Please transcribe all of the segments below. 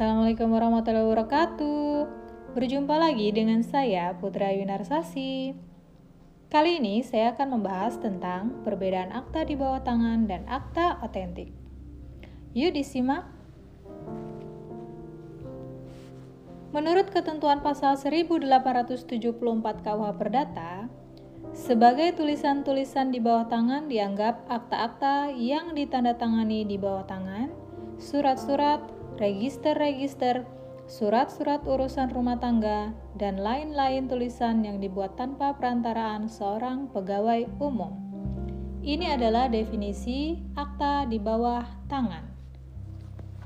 Assalamualaikum warahmatullahi wabarakatuh. Berjumpa lagi dengan saya Putra Yunarsasi. Kali ini saya akan membahas tentang perbedaan akta di bawah tangan dan akta otentik. Yuk disimak. Menurut ketentuan pasal 1874 KUH Perdata, sebagai tulisan-tulisan di bawah tangan dianggap akta-akta yang ditandatangani di bawah tangan, surat-surat, register-register, surat-surat urusan rumah tangga, dan lain-lain tulisan yang dibuat tanpa perantaraan seorang pegawai umum. Ini adalah definisi akta di bawah tangan.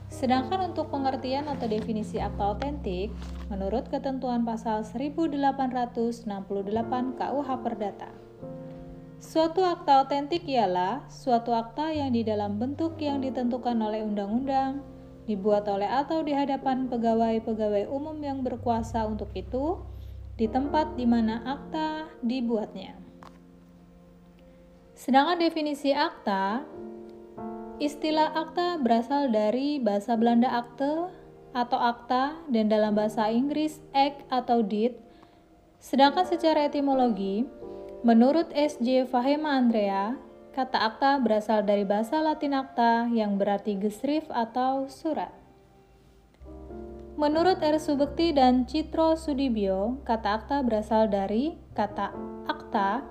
Sedangkan untuk pengertian atau definisi akta otentik, menurut ketentuan pasal 1868 KUH Perdata, suatu akta otentik ialah suatu akta yang di dalam bentuk yang ditentukan oleh undang-undang, dibuat oleh atau di hadapan pegawai-pegawai umum yang berkuasa untuk itu, di tempat di mana akta dibuatnya. Sedangkan definisi akta Istilah akta berasal dari bahasa Belanda akte atau akta dan dalam bahasa Inggris act atau deed. Sedangkan secara etimologi, menurut S.J. Fahema Andrea, kata akta berasal dari bahasa Latin akta yang berarti gesrif atau surat. Menurut R. Subekti dan Citro Sudibyo, kata akta berasal dari kata akta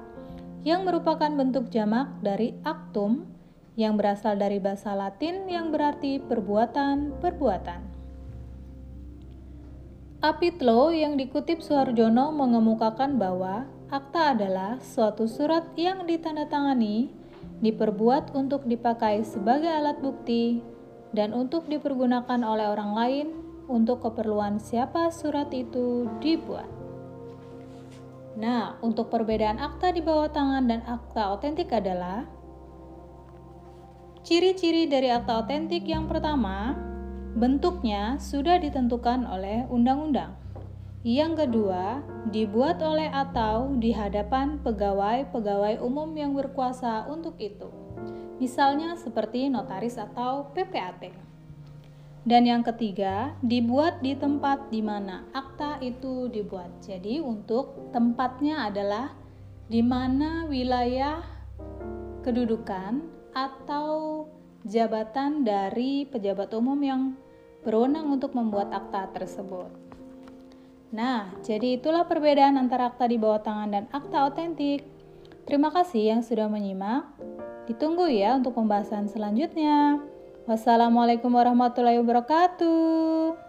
yang merupakan bentuk jamak dari aktum yang berasal dari bahasa Latin yang berarti perbuatan-perbuatan. Apitlo yang dikutip Suharjono mengemukakan bahwa akta adalah suatu surat yang ditandatangani, diperbuat untuk dipakai sebagai alat bukti, dan untuk dipergunakan oleh orang lain untuk keperluan siapa surat itu dibuat. Nah, untuk perbedaan akta di bawah tangan dan akta otentik adalah Ciri-ciri dari akta otentik yang pertama, bentuknya sudah ditentukan oleh undang-undang. Yang kedua, dibuat oleh atau di hadapan pegawai-pegawai umum yang berkuasa untuk itu. Misalnya seperti notaris atau PPAT. Dan yang ketiga, dibuat di tempat di mana akta itu dibuat. Jadi untuk tempatnya adalah di mana wilayah kedudukan atau jabatan dari pejabat umum yang berwenang untuk membuat akta tersebut. Nah, jadi itulah perbedaan antara akta di bawah tangan dan akta otentik. Terima kasih yang sudah menyimak. Ditunggu ya untuk pembahasan selanjutnya. Wassalamualaikum warahmatullahi wabarakatuh.